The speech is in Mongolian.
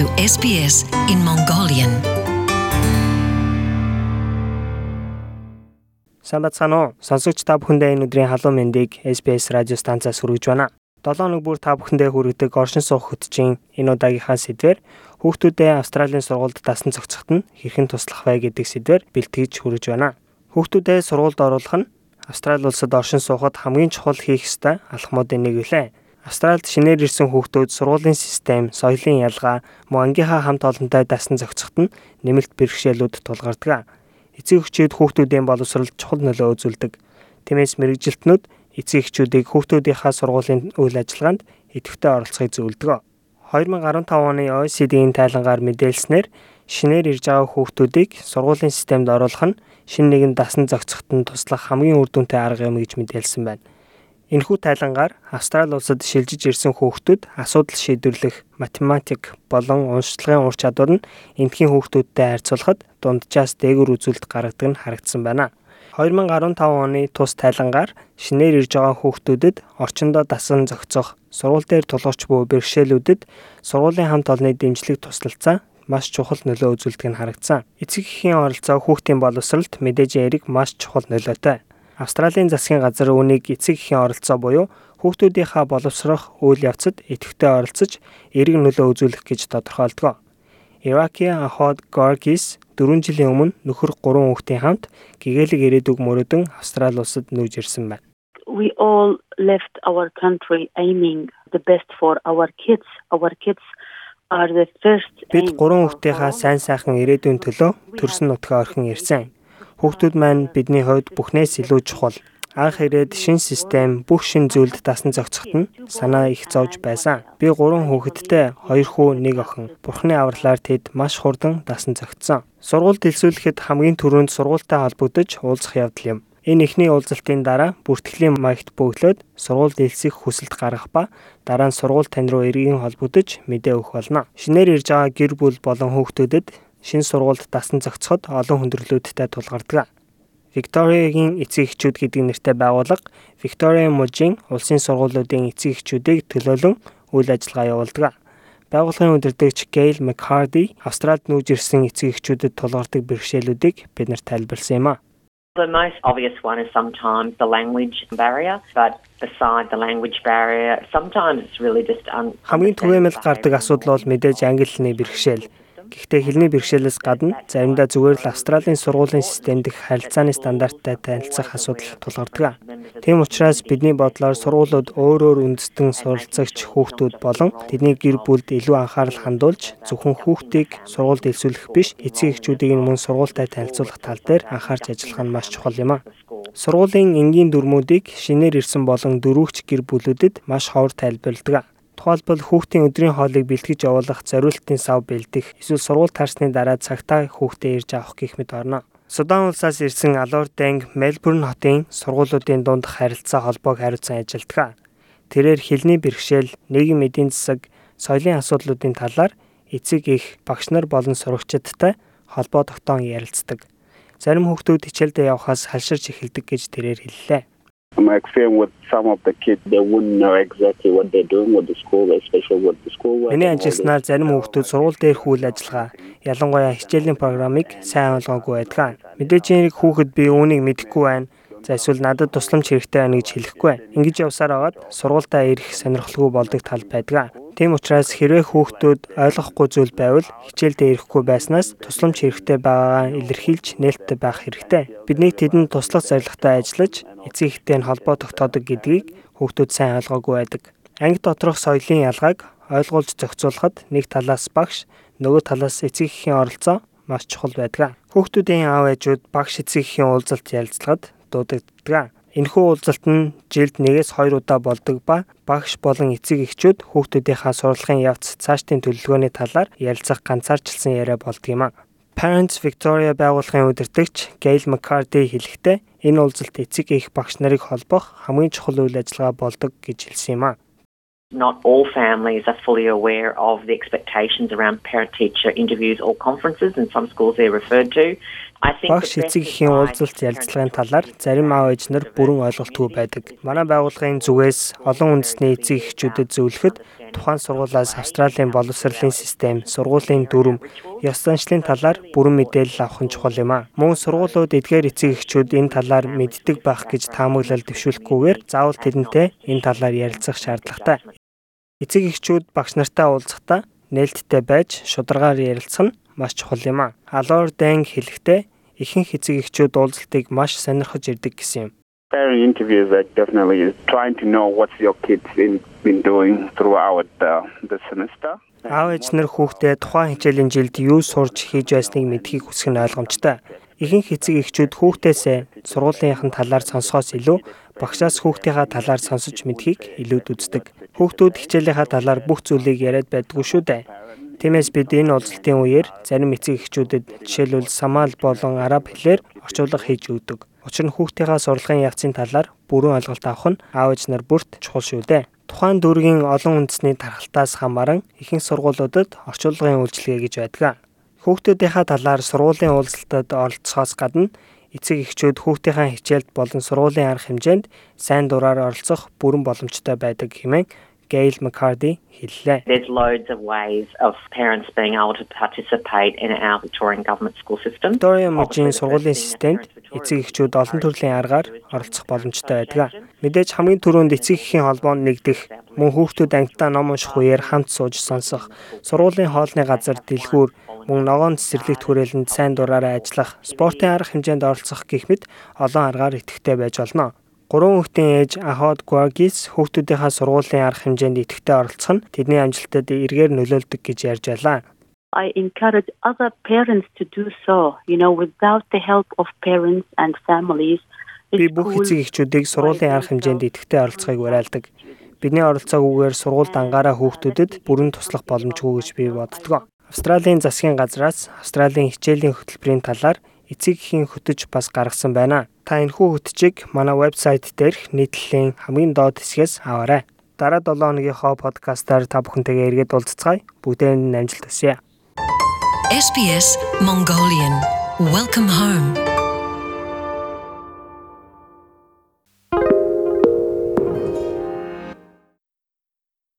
to SBS in Mongolian. Самбацхан уу. Сонсогч та бүхэндээ энэ өдрийн халуун мэндийг SBS радио станцаас хүргэж байна. 7 өнөг бүр та бүхэндээ хүргэдэг оршин суух хөтжийн энэ удаагийнхаа сэдвэр хүүхдүүдээ Австралийн сургуульд дасан зохицоход нь хэрхэн туслах вэ гэдэг сэдвэр бэлтгэж хүргэж байна. Хүүхдүүдээ сургуульд оруулах нь Австрали улсад оршин суухад хамгийн чухал хийх ёстой алхмуудын нэг үлээ. Австралид шинээр ирсэн хүүхдүүд сургуулийн систем, соёлын ялгаа, мөн ангийнхаа хамт олонтой дасан зохицоход нь нэмэлт бэрхшээлүүд тулгардаг. Эцэг эхчүүд хүүхдүүдийн боловсролд чухал нөлөө үзүүлдэг. Тиймээс мэрэгжилтнүүд эцэг эхчүүдийг хүүхдүүдийнхаа сургуулийн үйл ажиллагаанд идэвхтэй оролцохыг зөвлөдөг. 2015 оны OECD-ийн тайлангаар мэдээлснээр шинээр ирж байгаа хүүхдүүдийг сургуулийн системд оруулах нь шинэ нэгэн дасан зохицоход нь туслах хамгийн үр дүнтэй арга юм гэж мэдээлсэн байна. Энэхүү тайлангаар Австрали улсад шилжиж ирсэн хүүхдүүд асуудал шийдвэрлэх математик болон уншлагын ур чадвар нь энтхийн хүүхдүүдтэй харьцуулахад дунджаас дээгүүр үзүүлэлт гаргадаг нь харагдсан байна. 2015 оны тус тайлангаар шинээр ирж байгаа хүүхдүүдэд орчиндөө дасан зохицох, сургууль дээр тулгарч буй бэрхшээлүүдэд сургуулийн хамт олонны дэмжлэг туслалцаа маш чухал нөлөө үзүүлдэг нь харагдсан. Эцэг эхийн оролцоо хүүхдийн боловсролд мэдээж эерэг маш чухал нөлөөтэй. Австралийн засгийн газар үүнийг эцэг эхийн оролцоо буюу хүүхдүүдийнхаа боловсрох үйл явцад идэвхтэй оролцож эерэг нөлөө үзүүлэх гэж тодорхойлдог. Иракийн Аход Горгис 4 жилийн өмнө нөхөр 3 хүүхдийн хамт гэгээлэг ирээдүг мөрөдөн Австрали улсад нүүж ирсэн байна. We all left our country aiming the best for our kids. Our kids are the first. Бид 3 хүүхдийнхаа сайн сайхан ирээдүйн төлөө төрсөн нутгаа орхин ирсэн. Хүүхдүүд маань бидний хувьд бүхнээс илүү чухал. Анх ирээд шин систем бүх шин зүйлд дасан зохицоход нь санаа их зовж байсан. Би 3 хүүхэдтэй 2 хүү, 1 охин. Бурхны авралаар тэд маш хурдан дасан зохицсон. Сургуульд элсүүлэхэд хамгийн түрүүнд сургуультай холбогдож уулзах явдал юм. Энэ ихний уулзалтын дараа бүртгэлийн маягт бөглөөд сургуульд элсэх хүсэлт гаргах ба дараа нь сургууль тань руу эргэн холбогдож мэдээ өгөх болно. Шинээр ирж байгаа гэр бүл болон хүүхдүүдэд шин сургуульд дасан зохицоход олон хүндрэлүүдтэй тулгардаг. Викториягийн эцэг эхчүүд гэдэг нэртэй байгууллага Victoria мужийн улсын сургуулиудын эцэг эхчүүдийг төлөөлөн үйл ажиллагаа явуулдаг. Байгууллагын удирдагч Gail McCarthy Австралид нүүж ирсэн эцэг эхчүүдэд тулгардаг бэрхшээлүүдийг биднэрт тайлбарласан юм а. The most obvious one is sometimes the language barrier, but beside the language barrier, sometimes it's really just Хамгийн түгээмэл гардаг асуудал бол мэдээж англи хэлний бэрхшээл. Гэхдээ хэлний бэрхшээлээс гадна заримдаа зүгээр л Австралийн сургуулийн системд их харилцааны стандарттай танилцах асуудал тулгардаг. Тийм учраас бидний бодлоор сургуулиуд өөр өөр үндэстэн суралцагч хүүхдүүд болон тэдний гэр бүлд илүү анхаарал хандуулж зөвхөн хүүхдийг сургуульд элсүүлэх биш, эцэг эхчүүдийг мөн сургуультай танилцуулах тал дээр анхаарч ажиллах нь маш чухал юм а. Сургуулийн энгийн дүрмүүдийг шинээр ирсэн болон дөрвөгч гэр бүлүүдэд маш ховор тайлбарладаг. Тухайлбал хүүхдийн өдрийн хоолыг бэлтгэж явуулах, зориултын сав бэлдэх, эсвэл сургууль таарсны дараа цагтаа хүүхдээ ирж авах гэх мэт орно. Судан улсаас ирсэн Алуур Дэнг Мельбурн хотын сургуулиудын дунд харилцаа холбоог хариуцсан ажилтгаа. Тэрээр хэлний бэрхшээл, нийгэм эдийн засаг, соёлын асуудлуудын талаар эцэг эх, багш нар болон сурагчдтай холбоо тогтоон ярилцдаг. Зарим хүүхдүүд хичээлдээ явхаас халширч эхэлдэг гэж тэрээр хэллээ. My experience with some of the kids they wouldn't know exactly what they're doing with the school especially with the school. Миний ажилласнаар зарим хүүхдүүд сургууль дээрх үйл ажиллагаа ялангуяа хичээлийн программыг сайн ойлгоогүй байдаг. Мэдээж энэ хүүхэд би үүнийг мэдэхгүй байна. За эсвэл надад тусламж хэрэгтэй байна гэж хэлэхгүй байна. Ингэж явсаар агаад сургуультаа ирэх сонирхолгүй болдог тал байдаг. Тийм учраас хэрвээ хүүхдүүд ойлгохгүй зүйл байвал хичээлдээ ирэхгүй байснаас тусламж хэрэгтэй байгаагаа илэрхийлж нээлттэй байх хэрэгтэй. Бидний тэдэнд туслах зорилготой ажиллаж эцэг эхтэй нь холбоо тогтоодог гэдгийг хүүхдүүд сайн ойлгоогүй байдаг. Анги доторх соёлын ялгааг ойлгуулж зохицуулахад нэг талаас багш, нөгөө талаас эцэг эхийн оролцоо маш чухал байдаг. Хүүхдүүдийн аав ээжүүд багш эцэг эхийн уулзалт ярилцлагад дуудагддаг. Энэхүү уулзалт нь жилд 1-ээс 2 удаа болдог ба багш болон эцэг эхчүүд хүүхдүүдийнхаа сургалтын явц цаашдын төлөвлөгөөний талаар ярилцах ганцаарчилсан яриа болдгийм. Parents Victoria байгууллагын удирдагч Gail McCarthy хэлэхдээ энэ уулзалт эцэг эх багш нарыг холбох хамгийн чухал үйл ажиллагаа болдог гэж хэлсэн юм а. Not all families are fully aware of the expectations around parent teacher interviews or conferences, and some schools they're referred to. Багш эцэг эхийн уулзалт ярилцлагын талаар зарим аав ээж нар бүрэн ойлголтгүй байдаг. Манай байгууллагын зүгээс олон үндэсний эцэг эхчүүдэд зөвлөхөд тухайн сургуулиас Австралийн боловсролын систем, сургуулийн дүрм, ёс заншлын талаар бүрэн мэдээлэл авах нь чухал юм а. Мөн сургуулиуд эдгээр эцэг эхчүүд энэ талаар мэддэг байх гэж таамаглал дэвшүүлэхгүйгээр заавал тэдэнтэй энэ талаар ярилцах шаардлагатай. Эцэг эхчүүд багш нартай уулзахдаа нээлттэй байж шударгаар ярилцах нь маш чухал юм а. Алуур дайн хэлэхдээ ихэнх эцэг эхчүүд уулзалтыг маш сонирхож ирдэг гэсэн юм. Parent interviews are definitely trying to know what your kids been doing throughout the, the semester. Аав ээж нар хүүхдээ тухайн хичээлийн жилд юу сурж хийж байсныг мэдхийг хүсэх нь ойлгомжтой. Ихэнх эцэг эхчүүд хүүхдээсээ сургуулийнхын талаар сонсохоос илүү багшаас хүүхдийнхаа талаар сонсож мэдхийг илүүд үздэг. Хүүхдүүд хичээлийнхаа талаар бүх зүйлийг яриад байдгүй шүү дээ. Тиймээс бид энэ уулзалтын үеэр зарим эцэг эхчүүдэд жишээлбэл самал болон араб хэлээр орчуулга хийж өгдөг. Учир нь хүүхдийнхаа сурлагын ягцын талаар бүрэн ойлголт авах нь аав ээж нар бүрт чухал шүү дээ. Тухайн дүүргийн олон үндэсний тархалтаас хамааран ихэнх сургуулиудад орчуулгын үйлчилгээ гэж байдаг. Хүүхдүүдийнхаа талаар сургуулийн уулзалтад оролцохоос гадна эцэг эхчүүд хүүхдийнхээ хичээлд болон сургуулийн арга хэмжээнд сайн дураар оролцох бүрэн боломжтой байдаг хэмээн Gail McCarthy хэллээ. There's loads of ways of parents being able to participate in our Victorian government school system. Victoria мужийн сургуулийн системд эцэг эхчүүд олон төрлийн аргаар оролцох боломжтой байдаг. Мэдээж хамгийн түрүүнд эцэг эхийн холбоонд нэгдэх, мөн хүүхдүүд ангидаа ном унших үеэр хамт сууж сонсох, сургуулийн хоолны газар дэлгүүр, мөн ногоон цэцэрлэгт хүрээлэнд сайн дураараа ажиллах, спортын арга хэмжээнд оролцох гэх мэт олон аргаар идэвхтэй байж болно. Гурван хүүхдийн ээж Аход Гвагис хүүхдүүдийнхаа сургуулийн арга хэмжээнд идэвхтэй оролцох нь тэдний амжилтад эргээр нөлөөлдөг гэж ярьж байлаа. I encourage other parents to do so. You know, without the help of parents and families, би бүх эцэг эхчүүдийг сургуулийн арга хэмжээнд идэвхтэй оролцохыг уриалдаг. Бидний оролцоогүйгээр сургууль дангаараа хүүхдүүдэд бүрэн туслах боломжгүй гэж би боддог. Австралийн засгийн газраас Австралийн хичээлийн хөтөлбөрийн талаар эцэг эхийн хөтөж бас гаргасан байна. Та энэхүү хөтжийг манай вебсайт дээрх нийтлэлийн хамгийн доод хэсгээс аваарай. Дараа 7 өнөөгийнхөө подкастаар та бүхэнтэйгээ эргээд уулзцгаая. Бүгдээр нь амжилт хүсье. SBS Mongolian Welcome home.